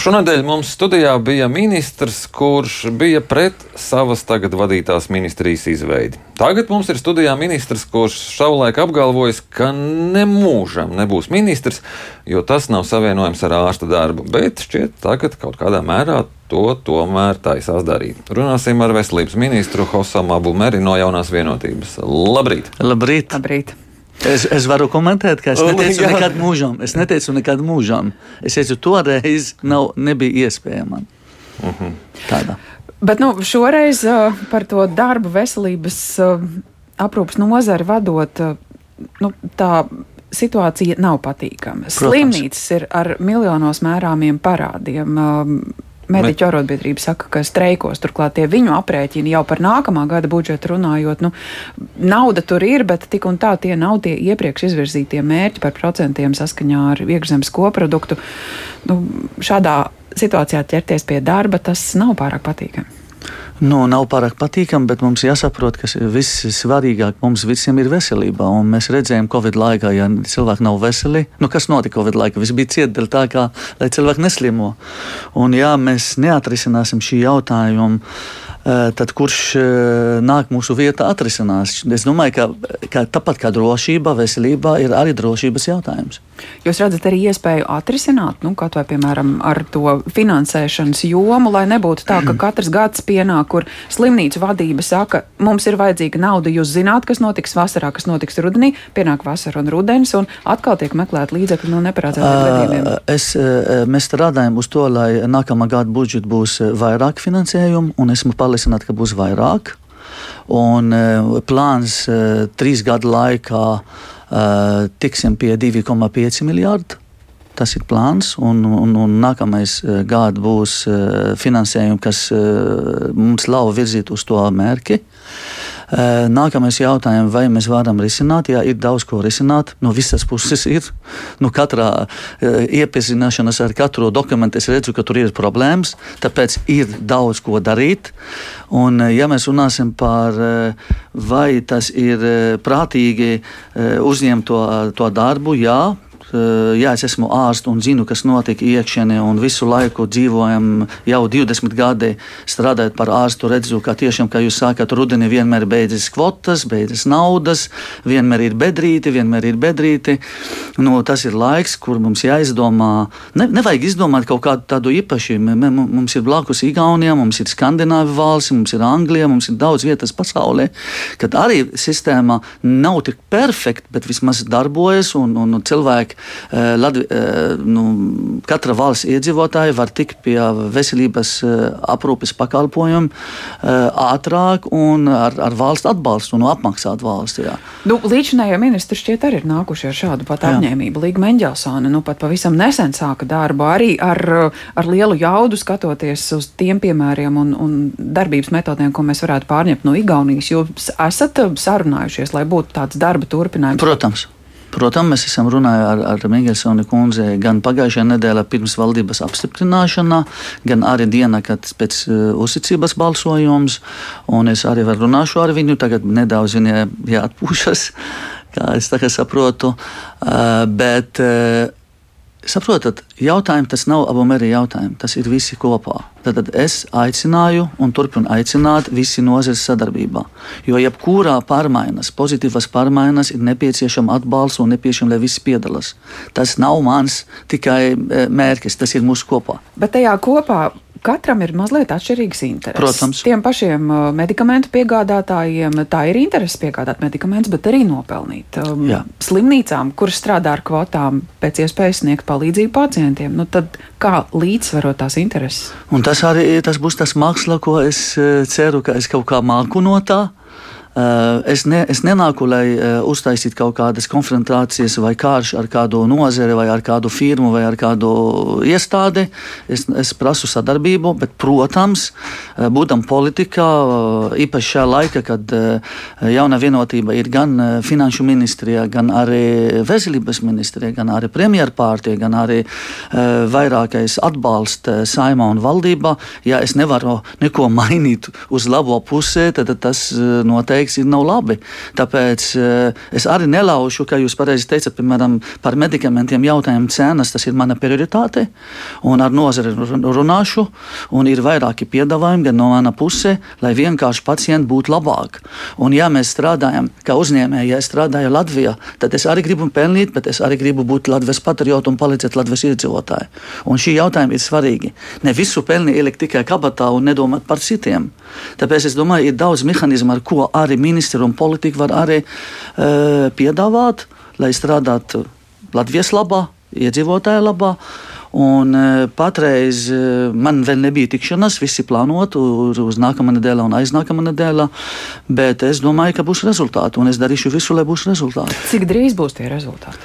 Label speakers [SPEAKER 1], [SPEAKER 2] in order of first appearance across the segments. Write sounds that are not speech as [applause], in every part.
[SPEAKER 1] Šonadēļ mums studijā bija ministrs, kurš bija pret savas tagad vadītās ministrijas izveidi. Tagad mums ir studijā ministrs, kurš savulaik apgalvojis, ka nemūžam nebūs ministrs, jo tas nav savienojams ar ārsta darbu. Bet šķiet, tagad kaut kādā mērā to tomēr taisās darīt. Runāsim ar veselības ministru Hosam Abu Meri no jaunās vienotības. Labrīt!
[SPEAKER 2] Labrīt!
[SPEAKER 3] Labrīt.
[SPEAKER 2] Es, es varu komentēt, ka es neteicu oh, nekad mūžam. Es neteicu nekad mūžam. Es teicu, toreiz nav, nebija iespējama. Uh
[SPEAKER 3] mhm. -huh. Tāda. Bet nu, šoreiz uh, par to darbu veselības uh, aprūpas nozari vadot, uh, nu, tā situācija nav patīkama. Slimnīcas ir ar miljonos mērāmiem parādiem. Uh, Mediķu arotbiedrība saka, ka streikos. Turklāt tie viņu aprēķini jau par nākamā gada budžetu runājot, nu, nauda tur ir, bet tik un tā tie nav tie iepriekš izvirzītie mērķi par procentiem saskaņā ar iekšzemes koproduktu. Nu, šādā situācijā ķerties pie darba, tas nav pārāk patīkami.
[SPEAKER 2] Nu, nav pārāk patīkami, bet mums jāsaprot, ka viss svarīgāk mums visiem ir veselība. Un mēs redzējām, ka Covid laikā, ja cilvēki nav veseli, nu, kas notika Covid laikā? Viss bija cieta dēļ tā, kā, lai cilvēki neslimo. Un, ja mēs neatrisināsim šī jautājumu, tad kurš eh, nāk mūsu vietā atrisinās. Es domāju, ka, ka tāpat kā drošība, veselība ir arī drošības jautājums.
[SPEAKER 3] Jūs redzat arī iespēju atrisināt, nu, kaut vai piemēram ar to finansēšanas jomu, lai nebūtu tā, ka [clears throat] katrs gads pienāk, kur slimnīcu vadība saka, mums ir vajadzīga nauda, jūs zināt, kas notiks vasarā, kas notiks rudenī, pienāk vasara un rudens, un atkal tiek meklēt līdzekļi no neparedzētiem gadījumiem.
[SPEAKER 2] Es, mēs strādājam uz to, lai nākamā gada budžets būs vairāk finansējumu, un esmu pārliecināts, pārliecināti, ka būs vairāk. Un uh, plāns uh, trīs gadu laikā uh, tiksim pie 2,5 miljārdu. Tas ir plāns, un, un, un nākamais gada būs finansējums, kas mums ļauj virzīt uz to mērķi. Eh, nākamais jautājums, vai mēs varam risināt? Jā, ir daudz ko risināt. No visas puses ir. Nu, katrā iepazināšanās ar katru dokumentu es redzu, ka tur ir problēmas, tāpēc ir daudz ko darīt. Un, ja mēs runāsim par vai tas ir prātīgi uzņemt to, to darbu, jā, jā, es esmu ārsts un zinu, kas notika iekšienē, un visu laiku dzīvojam, jau 20 gadi strādājot par ārstu, redzu, ka tiešām, kā jūs sākat, rudenī vienmēr beidzas kvotas, beidzas naudas, vienmēr ir bedrīti, vienmēr ir bedrīti. Nu, tas ir laiks, kur mums jāizdomā, ne, nevajag izdomāt kaut kādu tādu īpašību. Mums ir blakus Igaunija, mums ir Skandināvija valsts, mums ir Anglija, mums ir daudz vietas pasaulē, kad arī sistēma nav tik perfekta, bet vismaz darbojas un, un cilvēki Eh, Latvi, eh, nu, katra valsts iedzīvotāja var tikt pie veselības eh, aprūpes pakalpojumu ātrāk un ar, ar valsts atbalstu un apmaksāt valsti. Jā.
[SPEAKER 3] Nu, Līdzinājie ministri šķiet arī ir nākuši ar šādu pat apņēmību. Līga Meņģelsāne nu, pat pavisam nesen sāka darbu arī ar, ar lielu jaudu skatoties uz tiem piemēriem un, un darbības metodēm, ko mēs varētu pārņemt no Igaunijas. Jūs esat sarunājušies, lai būtu tāds darba turpinājums?
[SPEAKER 2] Protams. Protams, mēs esam runājuši ar, ar Migelsoni kundzi gan pagājušajā nedēļā pirms valdības apstiprināšanā, gan arī dienā, kad pēc uh, uzticības balsojums. Un es arī runāšu ar viņu, tagad nedaudz viņai jāatpūšas, [laughs] kā es saprotu. Uh, bet, uh, Saprotat, jautājumi tas nav abu mērķu jautājumi, tas ir visi kopā. Tad es aicināju un turpinu aicināt visi nozares sadarbībā. Jo jebkurā pārmaiņas, pozitīvas pārmaiņas, ir nepieciešama atbalsts un nepieciešama, lai visi piedalās. Tas nav mans tikai eh, mērķis, tas ir mūsu kopā.
[SPEAKER 3] Bet tajā kopā Katram ir mazliet atšķirīgs intereses.
[SPEAKER 2] Protams.
[SPEAKER 3] Tiem pašiem uh, medikamentu piegādātājiem tā ir interese piegādāt medikamentus, bet arī nopelnīt. Um, Jā. Slimnīcām, kuras strādā ar kvotām, pēc iespējas sniegt palīdzību pacientiem, nu tad kā līdzsvarot tās intereses?
[SPEAKER 2] Un tas arī tas būs tas māksla, ko es uh, ceru, ka es kaut kā māku no tā. Eh, es, ne, es nenāku, lai uh, uztaisītu kaut kādas konfrontācijas vai karš ar kādu nozari, vai ar kādu firmu, vai ar kādu iestādi. Es, es prasu sadarbību, bet, protams, uh, būtam politikā, īpaši šajā laikā, kad jauna vienotība ir gan finanšu ministrijā, gan arī veselības ministrijā, gan arī premjerpārtija, gan arī vairākais atbalsts saimā un valdībā, ja es nevaru neko mainīt uz labo pusē, tad tas noteikti veikts, ir nav labi. Tāpēc uh, es arī nelaušu, kā jūs pareizi teicat, piemēram, par medikamentiem jautājumu cenas, tas ir mana prioritāte, un ar nozari runāšu, un ir vairāki piedāvājumi gan no mana puse, lai vienkārši pacienti būtu labāk. Un ja mēs strādājam, kā uzņēmēji, ja es strādāju Latvijā, tad es arī gribu pelnīt, bet es arī gribu būt Latvijas patriotu un palīdzēt Latvijas iedzīvotājiem. Un šī jautājuma ir svarīgi. Ne visu pelni ielikt tikai kabatā un nedomāt par citiem. Tāpēc es domāju, ir daudz mehānismu, ar ko arī ministri un politika var arī uh, piedāvāt, lai strādātu Latvijas labā, iedzīvotāju labā. Un, uh, patreiz uh, man vēl nebija tikšanās, visi plānoti uz, uz nākamā nedēļa un aiznākamā nedēļa, bet es domāju, ka būs rezultāti, un es darīšu visu, lai būs rezultāti.
[SPEAKER 3] Cik drīz būs tie rezultāti?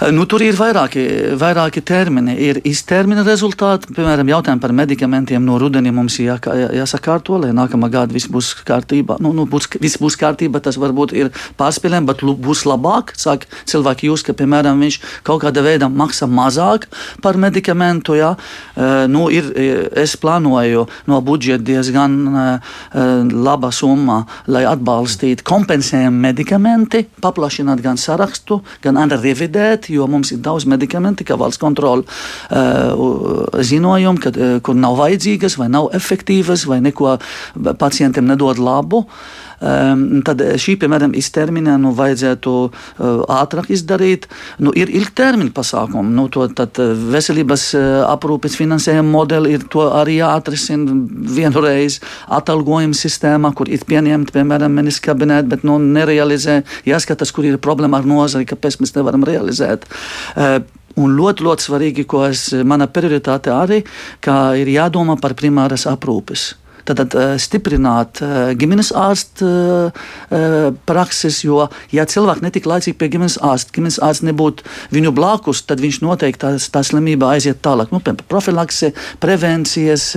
[SPEAKER 2] Nu, tur ir vairāki, vairāki termini. Ir iztermina rezultāti, piemēram, jautājumi par medikamentiem no rudenī mums jā, jāsakārto, lai nākamā gada viss būs kārtībā. Nu, nu, būs, viss būs kārtībā, tas varbūt ir pārspīlējumi, bet būs labāk. Sāk cilvēki jūs, ka, piemēram, viņš kaut kādā veidā maksā mazāk par medikamentu. Jā. Nu, ir, es plānoju no budžeta diezgan laba summa, lai atbalstītu kompensējumu medikamenti, paplašināt gan sarakstu, gan arī revidēt jo mums ir daudz medikamenti, kā valsts kontrole uh, ziņojumi, kad, uh, kur nav vajadzīgas, vai nav efektīvas, vai neko pacientiem nedod labu. Um, tad šī, piemēram, iztermiņā nu, vajadzētu uh, ātrāk izdarīt. Nu, ir ilgtermiņa pasākumi. Nu, to, tad, veselības uh, aprūpes finansējuma modeli ir arī jāatrisina vienreiz atalgojuma sistēmā, kur ir pieņemta, piemēram, ministra kabineta, bet nu, nerealizē. Jāskatās, kur ir problēma ar nozari, kāpēc mēs nevaram realizēt. Uh, Un ļoti, ļoti svarīgi, ko es, mana prioritāte arī, ka ir jādomā par primāras aprūpes. Tad uh, stiprināt uh, ģimenes ārsta uh, prakses, jo, ja cilvēki netika laicīgi pie ģimenes ārsta, ģimenes ārsts nebūtu viņu blakus, tad viņš noteikti tā, tā slimība aiziet tālāk. Nu, piemēram, profilakse, prevencijas,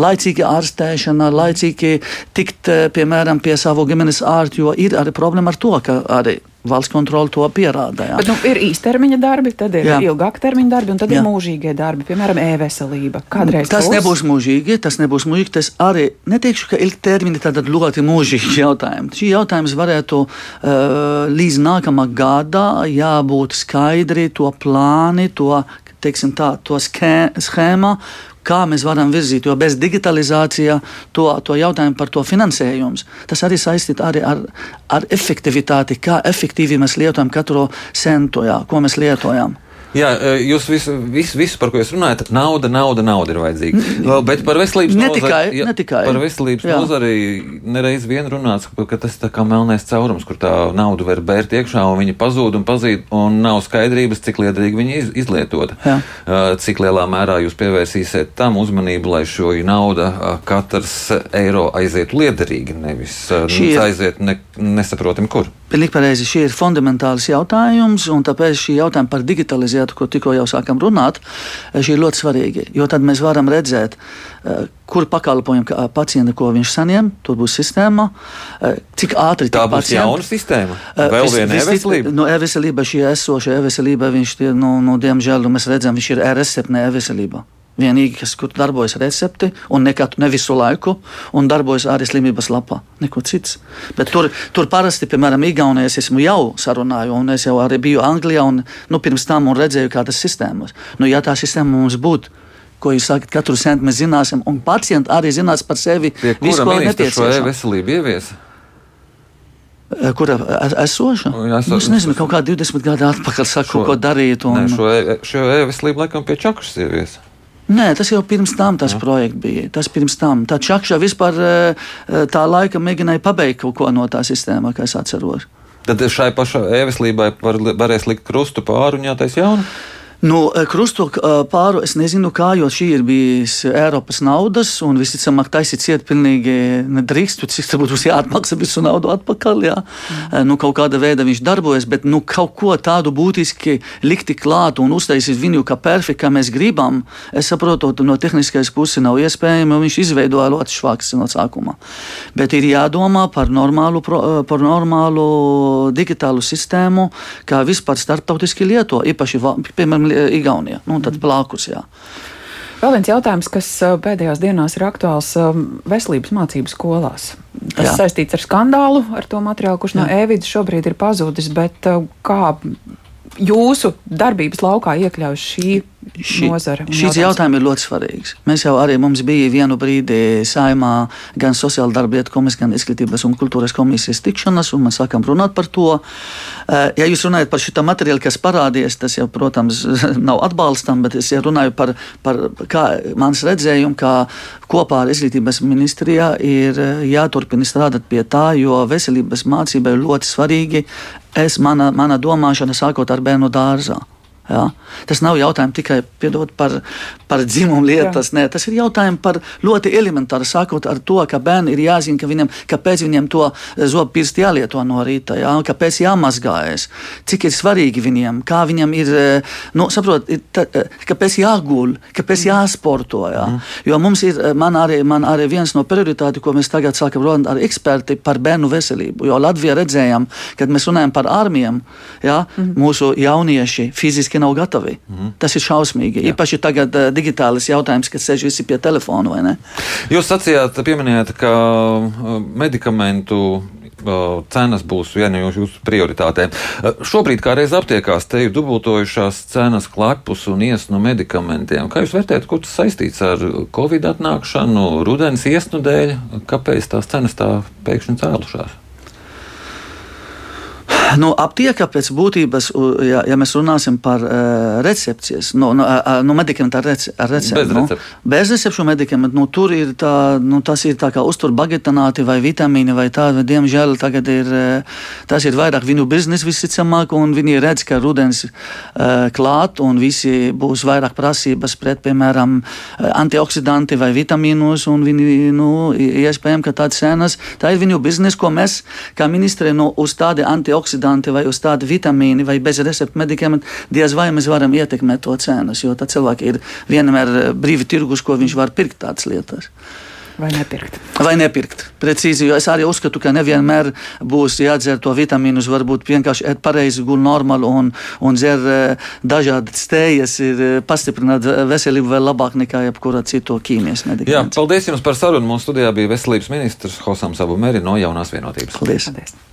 [SPEAKER 2] laicīga ārstēšana, laicīgi tikt, piemēram, pie savu ģimenes ārsta, jo ir arī problēma ar to, ka arī valsts kontrole to pierāda. Jā.
[SPEAKER 3] Bet, nu, ir īstermiņa darbi, tad ir jā. ilgāka termiņa darbi, un tad jā. ir mūžīgie darbi, piemēram, e-veselība. Kādreiz
[SPEAKER 2] tas būs? nebūs mūžīgi, tas nebūs mūžīgi. Tas arī neteikšu, ka ilgtermiņa tad ļoti mūžīgi jautājumi. Šī jautājums varētu uh, līdz nākamā gada jābūt skaidri to plāni, to, teiksim tā, to schēma, kā mēs varam virzīt, jo bez digitalizācijā to, to jautājumu par to finansējumu, tas arī saistīts ar, ar efektivitāti, kā efektīvi mēs lietojam katru centu, jā, ko mēs lietojam.
[SPEAKER 1] Jā, e, jūs visu, visu, visu, par ko jūs runājat, nauda, nauda, nauda ir vajadzīga. Vēl, bet par veselības
[SPEAKER 2] ne tikai, nozari, jā, ne tikai.
[SPEAKER 1] Par veselības jā. nozari nereiz vien runāts, ka tas ir kā melnais caurums, kur tā nauda var bērt iekšā un viņa pazūd un pazīt, un nav skaidrības, cik liederīgi viņa iz, izlietota. Jā. Cik lielā mērā jūs pievērsīsiet tam uzmanību, lai šo naudu katrs eiro aizietu liederīgi, nevis Šī ir... aiziet ne, nesaprotam kur.
[SPEAKER 2] Pilnīgi pareizi. Šie ir fundamentāls jautājums, un tāpēc šī jautājuma par digitalizētu, ko tikko jau sākam runāt, eh, ir ļoti svarīga. Jo tad mēs varam redzēt, eh, kur pakalpojumu pacienta, ko viņš saņem, tur būs sistēma, eh, cik ātri
[SPEAKER 1] tā būs pacienti. jauna sistēma. Vēl viena e-veselība.
[SPEAKER 2] No e-veselība šī esoša e-veselība, viņš, nu, nu, diemžēl, nu, mēs redzam, viņš ir e-recepte, ne e-veselība vienīgi, kas darbojas recepti un ne, katru, ne visu laiku, un darbojas arī slimības lapā. Neko cits. Bet tur, tur parasti, piemēram, Igaunijā es esmu jau sarunāju, un es jau arī biju Anglijā, un nu, pirms tam un redzēju, kā tas sistēmas. Nu, ja tā sistēma mums būtu. Ko jūs sakat, katru centu mēs zināsim, un pacienti arī zinās par sevi.
[SPEAKER 1] Visu, ko nepieciešams. Veselība ieviesa.
[SPEAKER 2] Eh, kura esoša? Jā, es, es nezinu, kaut kā 20 gadu atpakaļ saku, šo, ko darīt. Un...
[SPEAKER 1] Ne, šo e, e-veselību e laikam pie čakušas ieviesa.
[SPEAKER 2] Nē, tas jau pirms tam tas Jā. projekts bija. Tas pirms tam. Tā Čakša vispār eh, tā laika mēģināja pabeigt kaut ko no tā sistēmā, kā es atceros.
[SPEAKER 1] Tad šai pašai e-veselībai var, varēs likt krustu pāri un jātais jaunu?
[SPEAKER 2] Nu, eh, Krustu eh, pāru es nezinu, kā, jo šī ir bijusi Eiropas naudas, un visticamāk, taisīt ciet pilnīgi nedrīkst. Cik tas būs jāatmaksā visu naudu atpakaļ. Jā. Mm. Nu, kaut kāda veida viņš darbojas, bet nu, kaut ko tādu būtiski likt klāt un uztaisīt viņu kā perfektu, kā mēs gribam. Es saprotu, no tehniskās puses nav iespējams, jo viņš izveidoja ļoti švaks no sākuma. Bet ir jādomā par normālu, par normālu digitālu sistēmu, kā vispār starptautiski lieto, īpaši, piemēram, Igaunijā. Nu, tad blakus. Jā.
[SPEAKER 3] Vēl viens jautājums, kas pēdējās dienās ir aktuāls veselības mācību skolās. Tas Jā. saistīts ar skandālu, ar to materiālu, kurš Jā. no e-vidas šobrīd ir pazudis, bet kā jūsu darbības laukā iekļauj šī Šī,
[SPEAKER 2] šīs jautājums ir ļoti svarīgs. Mēs jau arī mums bija vienu brīdi saimā gan sociāla darba lietu komisijas, gan izglītības un kultūras komisijas tikšanās, un mēs sākam runāt par to. Eh, ja jūs runājat par šo materiālu, kas parādījies, tas jau, protams, [laughs] nav atbalstam, bet es runāju par, par mans redzējumu, kā kopā ar izglītības ministrijā ir eh, jāturpina strādāt pie tā, jo veselības mācība ir ļoti svarīgi. Es, mana, mana domāšana sākot ar bērnu dārzā. Ja? Tas nav jautājums tikai piedot, par, par dzimumu lietas. Nē, tas ir jautājums par ļoti elementāru, sākot ar to, ka bērnam ir jāzina, ka viņam, kāpēc viņam to zobu pirkstu jālieto no rīta, ja? kāpēc jāmazgājas, cik ir svarīgi viņiem, kā viņam ir, nu, saprot, ta, kāpēc jāguļ, kāpēc mm. jāsporto. Ja? Mm. Jo mums ir, man arī, man arī viens no prioritātiem, ko mēs tagad sākam runāt ar eksperti par bērnu veselību. Jo Latvijā redzējām, kad mēs runājam par armijām, ja? mm. mūsu jaunieši fiziski fiziski nav gatavi. Mm. Tas ir šausmīgi. Jā. Īpaši tagad uh, digitālis jautājums, kad sēž visi pie telefona vai ne.
[SPEAKER 1] Jūs sacījāt, pieminējāt, ka uh, medikamentu uh, cenas būs viena no jūsu prioritātēm. Šobrīd, kā reiz aptiekās, te ir dubultojušās cenas klepus un iesnu medikamentiem. Kā jūs vērtējat, kur tas saistīts ar Covid atnākšanu, rudens iesnu dēļ? Kāpēc tās cenas tā pēkšņi cēlušās?
[SPEAKER 2] Nu, aptiekā pēc būtības, ja, ja mēs runāsim par uh, recepcijas, nu, nu, uh, nu medikamentu ar, rece, ar recepti, bez,
[SPEAKER 1] nu,
[SPEAKER 2] recept. bez recepšu medikamentu, nu, tur ir tā, nu, tas ir tā kā uzturbagetanāti vai vitamīni vai tā, vai diemžēl tagad ir, tas ir vairāk viņu biznesa visticamāk, un viņi redz, ka rudens uh, klāt, un visi būs vairāk prasības pret, piemēram, antioksidanti vai vitamīnus, un viņi, nu, iespējams, ka tādas cenas, tā ir viņu biznesa, ko mēs, kā ministri, nu, uz tādi antioksidanti antioksidanti vai uz tādu vitamīnu vai bez recepta medikamentu, diez vai mēs varam ietekmēt to cenas, jo tad cilvēki ir vienmēr eh, brīvi tirgus, ko viņš var pirkt tādas lietas.
[SPEAKER 3] Vai nepirkt?
[SPEAKER 2] Vai nepirkt. Precīzi, jo es arī uzskatu, ka nevienmēr būs jādzer to vitamīnus. Varbūt vienkārši ēst pareizi, gul normāli un, un dzer eh, dažādas stējas, ir eh, pastiprināt veselību vēl labāk nekā jebkura citu ķīmijas medikamentu.
[SPEAKER 1] Jā, paldies jums par sarunu. Mūsu studijā bija veselības ministrs Hosams Abu Meri no jaunās vienotības.
[SPEAKER 2] Paldies! paldies.